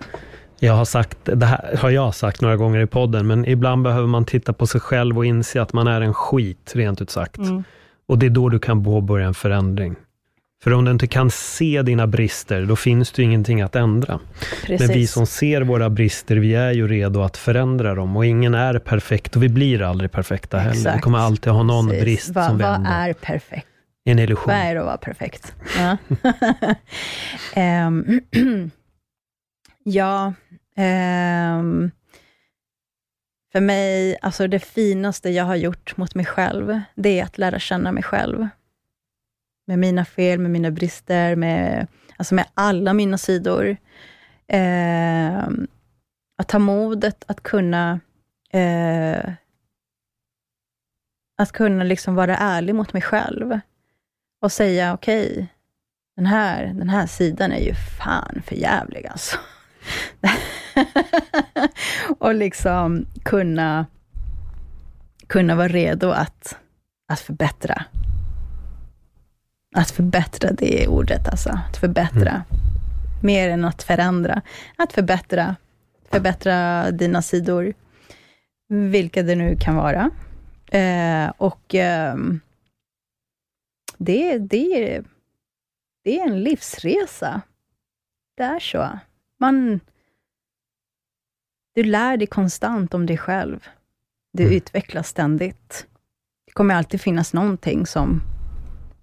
jag har sagt, det här har jag sagt några gånger i podden, men ibland behöver man titta på sig själv och inse att man är en skit, rent ut sagt. Och det är då du kan påbörja en förändring. För om du inte kan se dina brister, då finns det ingenting att ändra. Precis. Men vi som ser våra brister, vi är ju redo att förändra dem. Och ingen är perfekt och vi blir aldrig perfekta heller. Vi Exakt. kommer alltid ha någon Precis. brist vad, som vi Vad är perfekt? En illusion. Vad är det att vara perfekt? Ja, Ehm, ja ehm, för mig, alltså det finaste jag har gjort mot mig själv, det är att lära känna mig själv. Med mina fel, med mina brister, med, alltså med alla mina sidor. Ehm, att ha modet att kunna eh, att kunna liksom vara ärlig mot mig själv och säga okej, den, här, den här sidan är ju fan för jävlig alltså. och liksom kunna, kunna vara redo att, att förbättra. Att förbättra, det är ordet alltså. Att förbättra. Mer än att förändra. Att förbättra. Förbättra dina sidor. Vilka det nu kan vara. Eh, och ehm, det, det, det är en livsresa. Det är så. Man, du lär dig konstant om dig själv. Du Mm. utvecklas ständigt. Det kommer alltid finnas någonting som,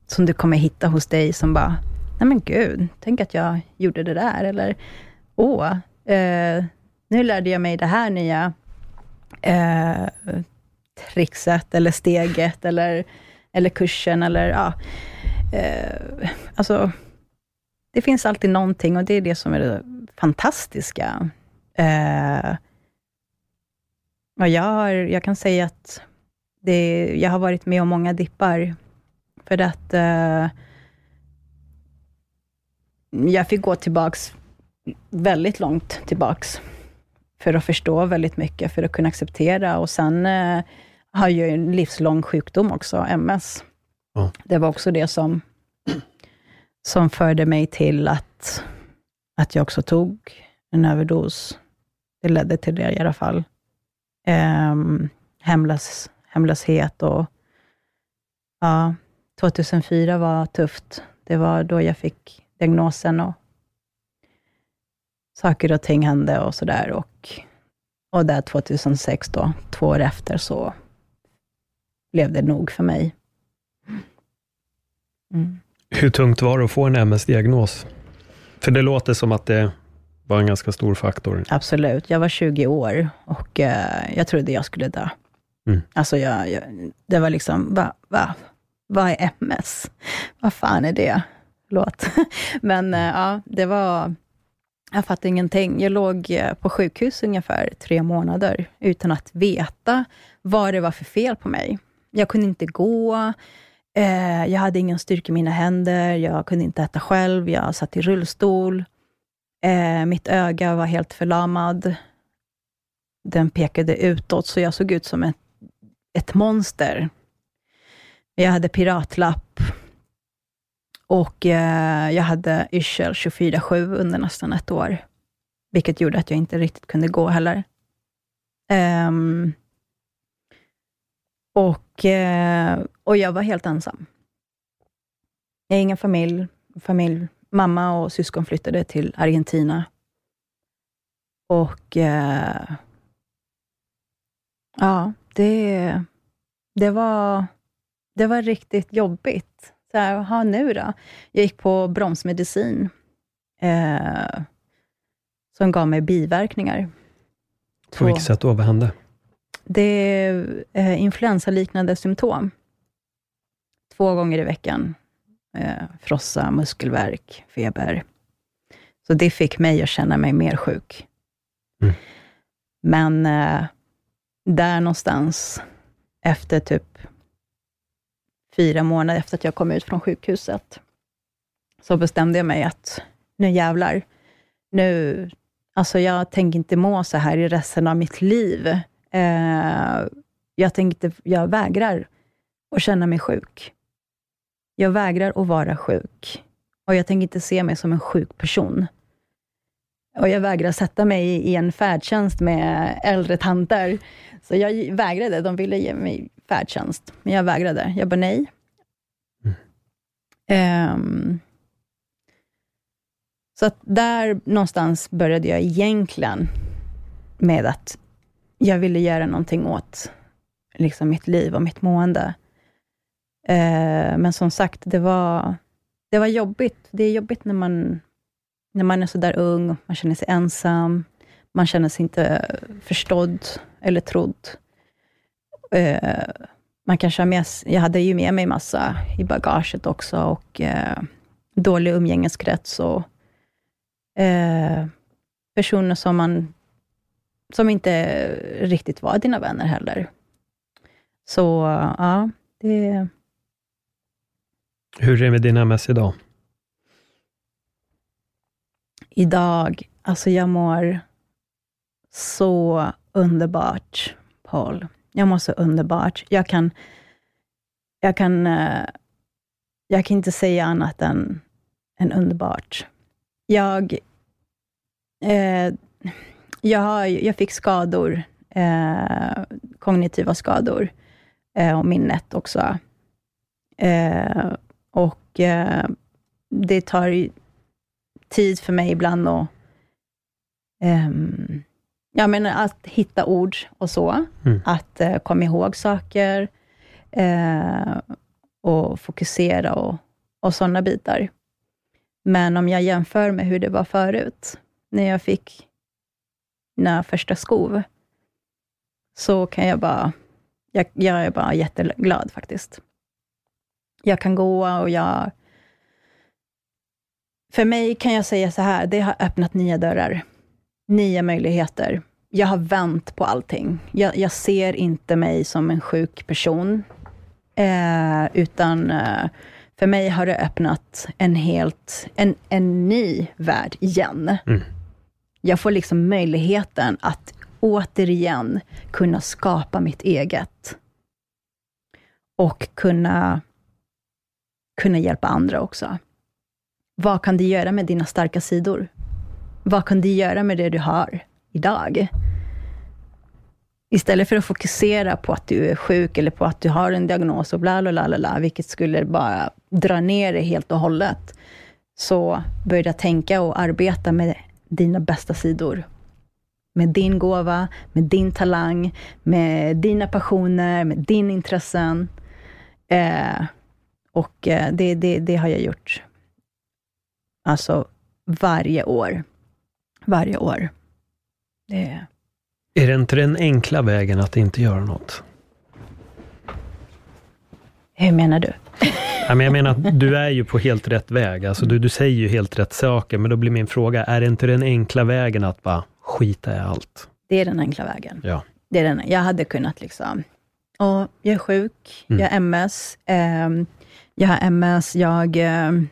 som du kommer hitta hos dig som bara, nej men gud, tänk att jag gjorde det där. Eller, åh, eh, nu lärde jag mig det här nya. eh, trixet eller steget eller, eller kursen eller ja. Eh, alltså, det finns alltid någonting och det är det som är det fantastiska. Eh, och jag, har, jag kan säga att det, jag har varit med om många dippar. För att eh, jag fick gå tillbaks väldigt långt tillbaks för att förstå väldigt mycket, för att kunna acceptera. Och sen eh, har jag en livslång sjukdom också, MS. Ja. Det var också det som, som förde mig till att, att jag också tog en överdos. Det ledde till det i alla fall. Um, hemlös, hemlöshet och ja, 2004 var tufft. Det var då jag fick diagnosen och saker och ting hände och sådär. Och, och där 2006 då, två år efter, så blev det nog för mig. Mm. Hur tungt var det att få en MS-diagnos? För det låter som att det var en ganska stor faktor. Absolut. Jag var 20 år och eh, jag trodde jag skulle dö. Mm. Alltså, jag, jag, det var liksom, va, va, vad är MS? Vad fan är det? Låt. Men eh, ja, det var, jag fattade ingenting. Jag låg eh, på sjukhus ungefär tre månader, utan att veta vad det var för fel på mig. Jag kunde inte gå, eh, jag hade ingen styrka i mina händer, jag kunde inte äta själv, jag satt i rullstol. Eh, mitt öga var helt förlamad. Den pekade utåt, så jag såg ut som ett, ett monster. Jag hade piratlapp och eh, jag hade yrsel 24-7 under nästan ett år, vilket gjorde att jag inte riktigt kunde gå heller. Um, och, eh, och jag var helt ensam. Jag har ingen familj. familj. Mamma och syskon flyttade till Argentina. Och eh, ja, det, det, var, det var riktigt jobbigt. Så här, aha, nu då? Jag gick på bromsmedicin, eh, som gav mig biverkningar. På vilket sätt då? Vad hände? Det är eh, influensaliknande symptom. Två gånger i veckan. Eh, frossa, muskelvärk, feber. Så det fick mig att känna mig mer sjuk. Mm. Men eh, där någonstans, efter typ fyra månader efter att jag kom ut från sjukhuset, så bestämde jag mig att nu jävlar, nu, alltså jag tänker inte må så här i resten av mitt liv. Eh, jag tänkte, jag vägrar att känna mig sjuk. Jag vägrar att vara sjuk. Och jag tänker inte se mig som en sjuk person. Och jag vägrar sätta mig i en färdtjänst med äldre tanter. Så jag vägrade. De ville ge mig färdtjänst, men jag vägrade. Jag bara nej. Mm. Um, så där någonstans började jag egentligen med att jag ville göra någonting åt liksom mitt liv och mitt mående. Eh, men som sagt, det var, det var jobbigt. Det är jobbigt när man, när man är så där ung, man känner sig ensam, man känner sig inte förstådd eller trodd. Eh, man kanske har med, jag hade ju med mig massa i bagaget också och eh, dålig umgängeskrets och eh, personer som man som inte riktigt var dina vänner heller. Så ja, det... Hur är det med din MS idag? Idag, alltså jag mår så underbart, Paul. Jag mår så underbart. Jag kan, jag kan, uh, jag kan inte säga annat än, än underbart. Jag, uh, jag, har, jag fick skador, uh, kognitiva skador och minnet också. och det tar tid för mig ibland att um, Ja, men att hitta ord och så. Mm. Att eh, komma ihåg saker eh, och fokusera och, och sådana bitar. Men om jag jämför med hur det var förut, när jag fick mina första skov, så kan jag bara, jag, jag är bara jätteglad faktiskt. Jag kan gå och jag... För mig kan jag säga så här, det har öppnat nya dörrar, nya möjligheter. Jag har vänt på allting. Jag, jag ser inte mig som en sjuk person, eh, utan eh, för mig har det öppnat en helt, en, en ny värld igen. Mm. Jag får liksom möjligheten att återigen kunna skapa mitt eget. Och kunna, kunna hjälpa andra också. Vad kan du göra med dina starka sidor? Vad kan du göra med det du har idag? Istället för att fokusera på att du är sjuk eller på att du har en diagnos och bla, bla, bla, bla vilket skulle bara dra ner det helt och hållet, så börja tänka och arbeta med dina bästa sidor. Med din gåva, med din talang, med dina passioner, med din intressen. Eh, och eh, det, det, det har jag gjort. Alltså varje år. Varje år. Det Är det inte den enkla vägen att inte göra något? Hur menar du? Ja, men jag menar att du är ju på helt rätt väg. Alltså, du, du säger ju helt rätt saker, men då blir min fråga, är det inte den enkla vägen att bara skita i allt? Det är den enkla vägen. Ja. Det är den. Jag hade kunnat liksom, Åh, jag är sjuk, Mm. jag har MS, ehm, jag har MS, jag, ehm,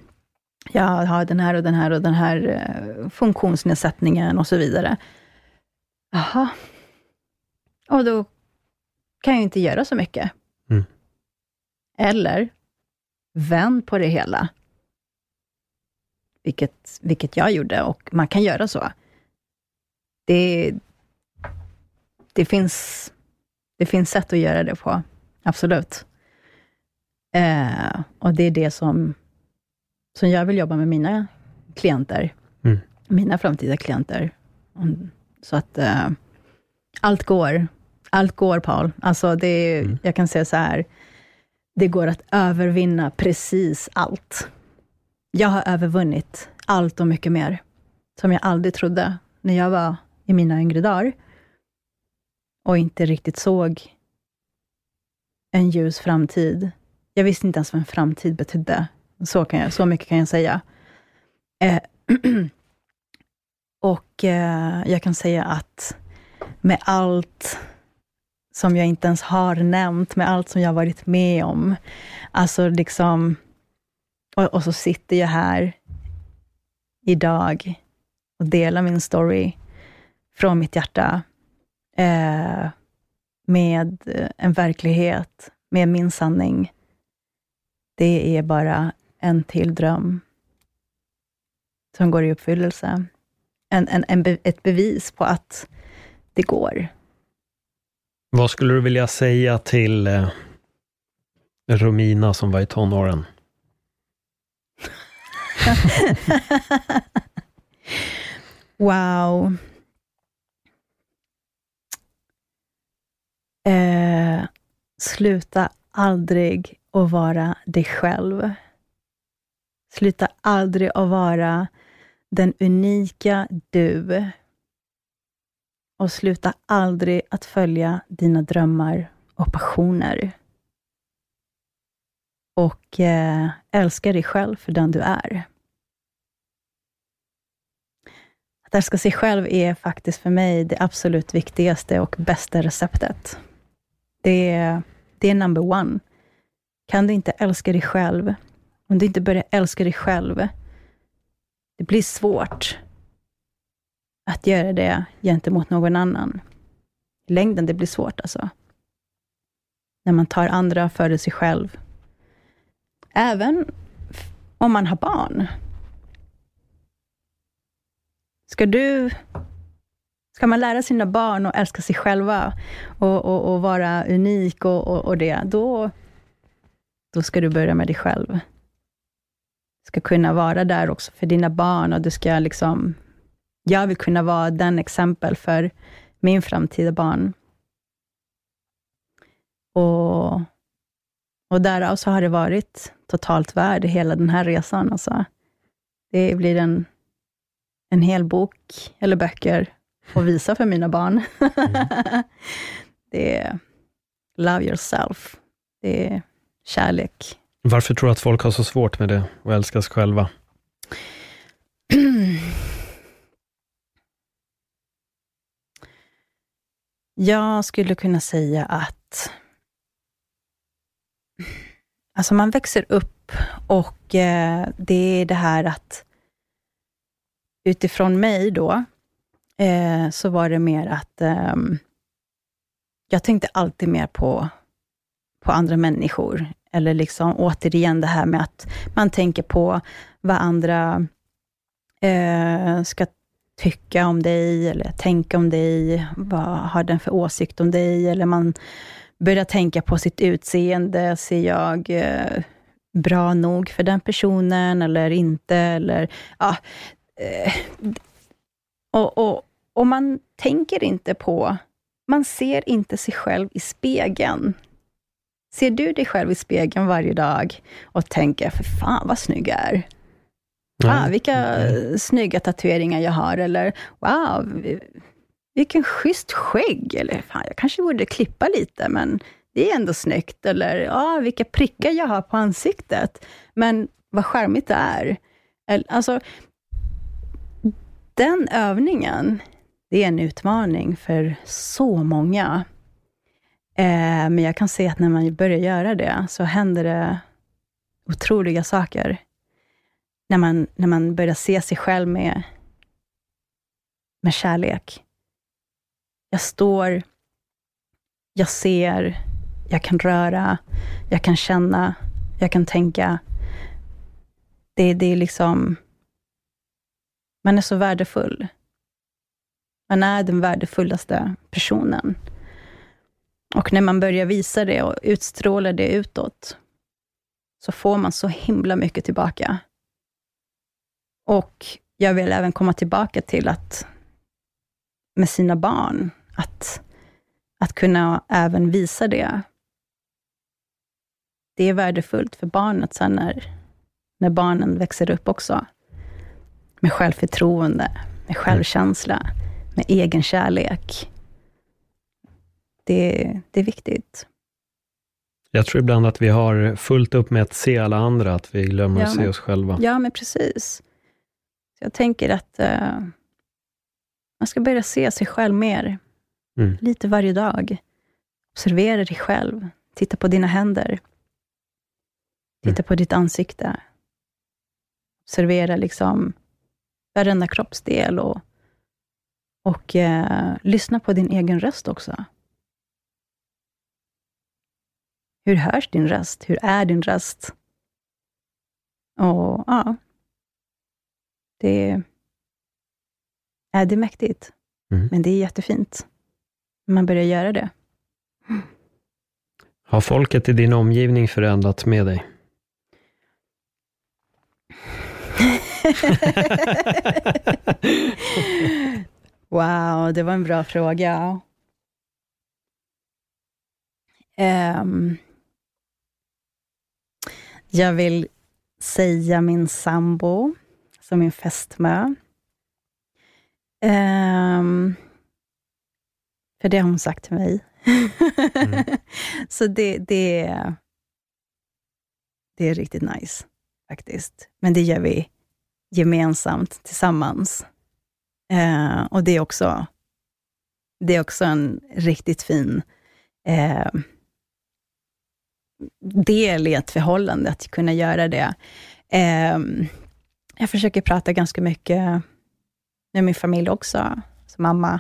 jag har den här och den här och den här eh, funktionsnedsättningen och så vidare. Jaha. Och då kan jag inte göra så mycket. Mm. Eller, vänd på det hela. Vilket, vilket jag gjorde och man kan göra så. Det, det, finns, det finns sätt att göra det på, absolut. Eh, och det är det som, som jag vill jobba med mina klienter, Mm. mina framtida klienter. Mm, Så att eh, allt går. Allt går, Paul. Alltså det, Mm. Jag kan säga så här, det går att övervinna precis allt. Jag har övervunnit allt och mycket mer, som jag aldrig trodde när jag var i mina yngre dagar och inte riktigt såg en ljus framtid. Jag visste inte ens vad en framtid betydde. Så, kan jag, så mycket kan jag säga. Eh, och eh, jag kan säga att med allt som jag inte ens har nämnt, med allt som jag har varit med om, alltså liksom, och, och så sitter jag här idag och delar min story från mitt hjärta eh, med en verklighet, med min sanning. Det är bara en till dröm som går i uppfyllelse. En, en, en, be- ett bevis på att det går. Vad skulle du vilja säga till eh, Romina som var i tonåren? wow. Eh, sluta aldrig att vara dig själv. Sluta aldrig att vara den unika du. Och sluta aldrig att följa dina drömmar och passioner. Och eh, älska dig själv för den du är. Att älska sig själv är faktiskt för mig det absolut viktigaste och bästa receptet. Det är, det är number one. Kan du inte älska dig själv, om du inte börjar älska dig själv, det blir svårt att göra det gentemot någon annan. I längden, det blir svårt alltså. När man tar andra före sig själv. Även om man har barn. Ska du... Ska man lära sina barn att älska sig själva och, och, och vara unik och, och, och det, då, då ska du börja med dig själv. Du ska kunna vara där också för dina barn och du ska liksom... Jag vill kunna vara den exempel för min framtida barn. Och, och därav så har det varit totalt värd hela den här resan. Alltså. Det blir en, en hel bok eller böcker att visa för mina barn. Det är love yourself. Det är kärlek. Varför tror du att folk har så svårt med det, att älska sig själva? Jag skulle kunna säga att alltså man växer upp och eh, det är det här att utifrån mig då, eh, så var det mer att eh, jag tänkte alltid mer på, på andra människor. Eller liksom återigen det här med att man tänker på vad andra eh, ska tycka om dig, eller tänka om dig. Vad har den för åsikt om dig? Eller man börjar tänka på sitt utseende. Ser jag eh, bra nog för den personen eller inte? Eller, ja, eh, och, och, och man tänker inte på, man ser inte sig själv i spegeln. Ser du dig själv i spegeln varje dag och tänker, för fan vad snygg jag är? Ah, vilka mm. snygga tatueringar jag har, eller wow, vilken schysst skägg, eller fan, jag kanske borde klippa lite, men det är ändå snyggt, eller ah, vilka prickar jag har på ansiktet, men vad charmigt det är. Alltså, den övningen, det är en utmaning för så många. Eh, men jag kan se att när man börjar göra det, så händer det otroliga saker. När man, när man börjar se sig själv med, med kärlek. Jag står, jag ser, jag kan röra, jag kan känna, jag kan tänka. Det, det är liksom man är så värdefull. Man är den värdefullaste personen. Och när man börjar visa det och utstråla det utåt, så får man så himla mycket tillbaka. Och jag vill även komma tillbaka till att med sina barn, att, att kunna även visa det. Det är värdefullt för barnet sen när, när barnen växer upp också med självförtroende, med självkänsla, med egen kärlek. Det, det är viktigt. Jag tror ibland att vi har fullt upp med att se alla andra, att vi glömmer ja, att se oss själva. Ja, men precis. Så jag tänker att uh, man ska börja se sig själv mer. Mm. Lite varje dag. Observera dig själv. Titta på dina händer. Titta mm. på ditt ansikte. Observera liksom varenda kroppsdel och, och eh, lyssna på din egen röst också. Hur hörs din röst? Hur är din röst? Och ja, det är, det mäktigt. Mm. Men det är jättefint man börjar göra det. Har folket i din omgivning förändrats med dig? wow, det var en bra fråga. Um, jag vill säga min sambo, som min fästmö. Um, för det har hon sagt till mig. mm. Så det, det, det är riktigt nice, faktiskt. Men det gör vi gemensamt tillsammans. Eh, och det är, också, det är också en riktigt fin eh, del i ett förhållande, att kunna göra det. Eh, jag försöker prata ganska mycket med min familj också, som mamma,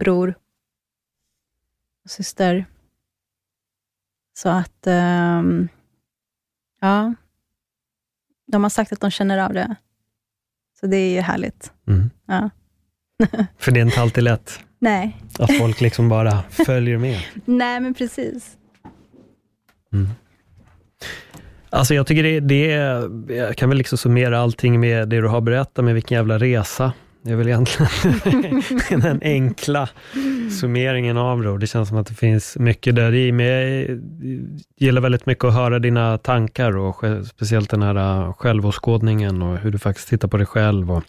bror och syster. Så att, um, ja, de har sagt att de känner av det. Så det är ju härligt. Mm. Ja. För det är inte alltid lätt? Nej. Att folk liksom bara följer med? Nej, men precis. Mm. Alltså jag tycker det, det är, jag kan väl liksom summera allting med det du har berättat, med vilken jävla resa. Det är väl egentligen den enkla summeringen av det. Det känns som att det finns mycket där i, men jag gillar väldigt mycket att höra dina tankar och speciellt den här äh, självåskådningen och hur du faktiskt tittar på dig själv. Och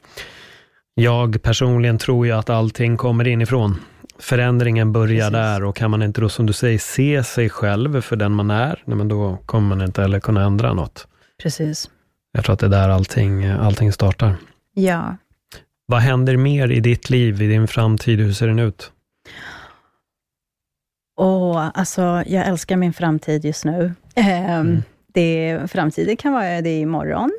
jag personligen tror ju att allting kommer inifrån Förändringen börjar Precis. där och kan man inte då, som du säger, se sig själv för den man är, nej, men då kommer man inte heller kunna ändra något. Precis. Jag tror att det är där allting, allting startar. Ja. Vad händer mer i ditt liv, i din framtid? Hur ser den ut? Och alltså, jag älskar min framtid just nu. Ehm, Mm. det, framtiden kan vara det imorgon.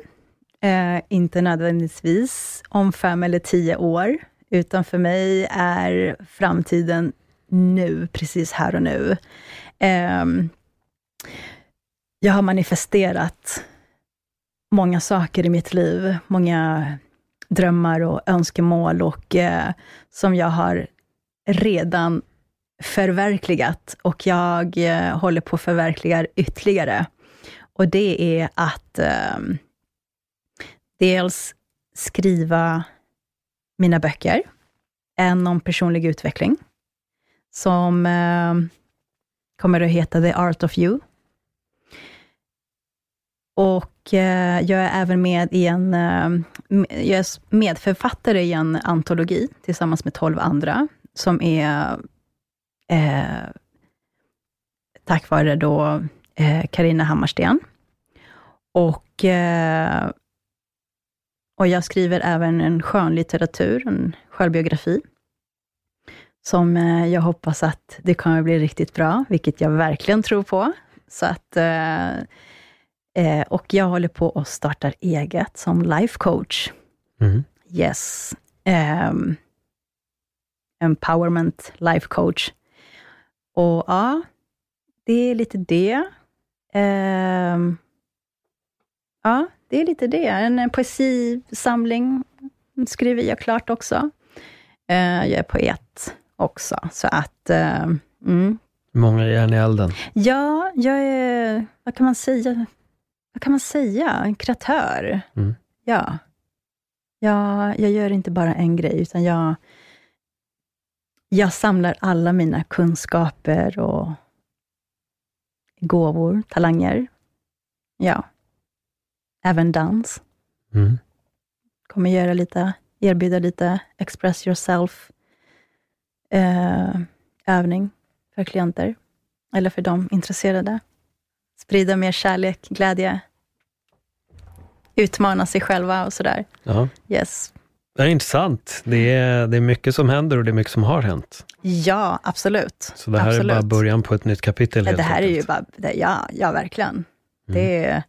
Eh, inte nödvändigtvis om fem eller tio år, utan för mig är framtiden nu, precis här och nu. Ehm, jag har manifesterat många saker i mitt liv, många drömmar och önskemål och eh, som jag har redan förverkligat och jag eh, håller på att förverkliga ytterligare. Och det är att ehm, dels skriva mina böcker, en om personlig utveckling, som eh, kommer att heta The Art of You. Och eh, jag är även med i en, eh, jag är medförfattare i en antologi tillsammans med tolv andra, som är eh, tack vare då eh, Karina Hammarsten. Och, eh, och jag skriver även en skönlitteratur, en självbiografi, som eh, jag hoppas att det kommer bli riktigt bra, vilket jag verkligen tror på. Så att, eh, eh, och jag håller på att starta eget som life coach. Mm. Yes. Ehm, empowerment life coach. Och ja, det är lite det. Ehm, ja, det är lite det. En poesisamling skriver jag klart också. Eh, jag är poet också, så att... eh, mm. Många järn i elden. Ja, jag är... Vad kan man säga? Vad kan man säga? En kreatör. Mm. Ja. Jag, jag gör inte bara en grej, utan jag, jag samlar alla mina kunskaper och gåvor, talanger. Ja. Även dans. Mm. Kommer göra lite, erbjuda lite express yourself eh, övning för klienter. Eller för de intresserade. Sprida mer kärlek, glädje. Utmana sig själva och sådär. Ja. Yes. Det är intressant. Det är, det är mycket som händer och det är mycket som har hänt. Ja, absolut. Så det här absolut. är bara början på ett nytt kapitel. Det här är ju enkelt. bara, det, ja, ja, verkligen. Mm. Det är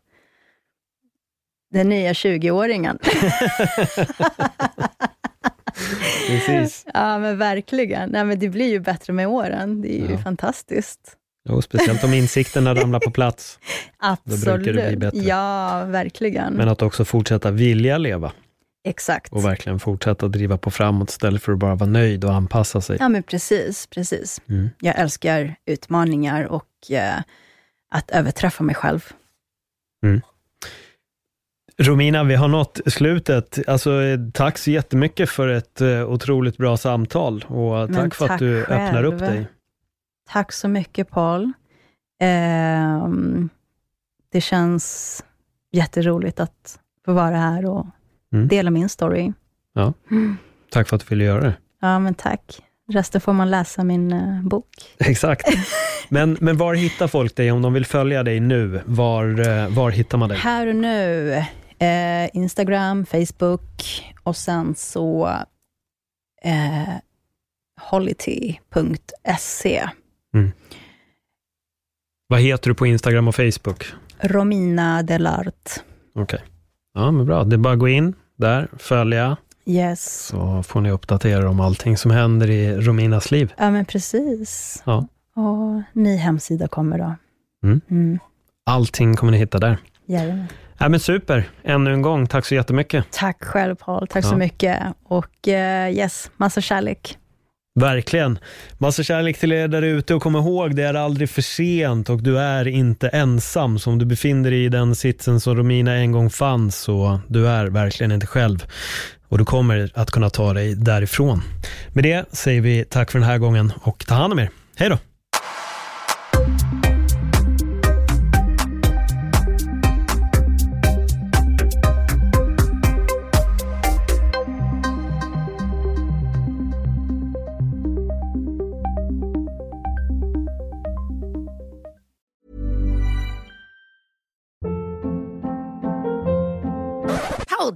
den nya 20-åringen. Precis. ja, men verkligen. Nej, men det blir ju bättre med åren. Det är ju Ja. fantastiskt. Jo, speciellt om insikterna ramlar på plats. Absolut. brukar det bli bättre. Ja, verkligen. Men att också fortsätta vilja leva Exakt. och verkligen fortsätta driva på framåt istället för att bara vara nöjd och anpassa sig. Ja, men precis, precis. Mm. Jag älskar utmaningar och eh, att överträffa mig själv. Romina, vi har nått slutet. Alltså, eh, tack så jättemycket för ett eh, otroligt bra samtal och Men tack för att du öppnar upp själv. dig. Tack så mycket, Paul. Ehm, det känns jätteroligt att få vara här och Mm. dela min story. Ja. Mm. Tack för att du ville göra det. Ja, men tack. Resten får man läsa min eh, bok. Exakt. Men, men var hittar folk dig om de vill följa dig nu? Var, eh, var hittar man dig? Här och nu, eh, Instagram, Facebook och sen så eh, holity.se. Vad heter du på Instagram och Facebook? Romina Delart. Okej. Ja, men bra. Det är bara att gå in där, följa, Yes. så får ni uppdatera om allting som händer i Rominas liv. Ja, men precis. Ja. Och ny hemsida kommer då. Mm. Mm. Allting kommer ni hitta där. Jajamän. Ja, men super. Ännu en gång, tack så jättemycket. Tack själv Paul, tack Ja. så mycket. Och eh, yes, massa kärlek. Verkligen. Massa kärlek till er där ute och kom ihåg, det är aldrig för sent och du är inte ensam. Så om du befinner dig i den sitsen som Romina en gång fanns, så du är verkligen inte själv. Och du kommer att kunna ta dig därifrån. Med det säger vi tack för den här gången och ta hand om er. Hej då!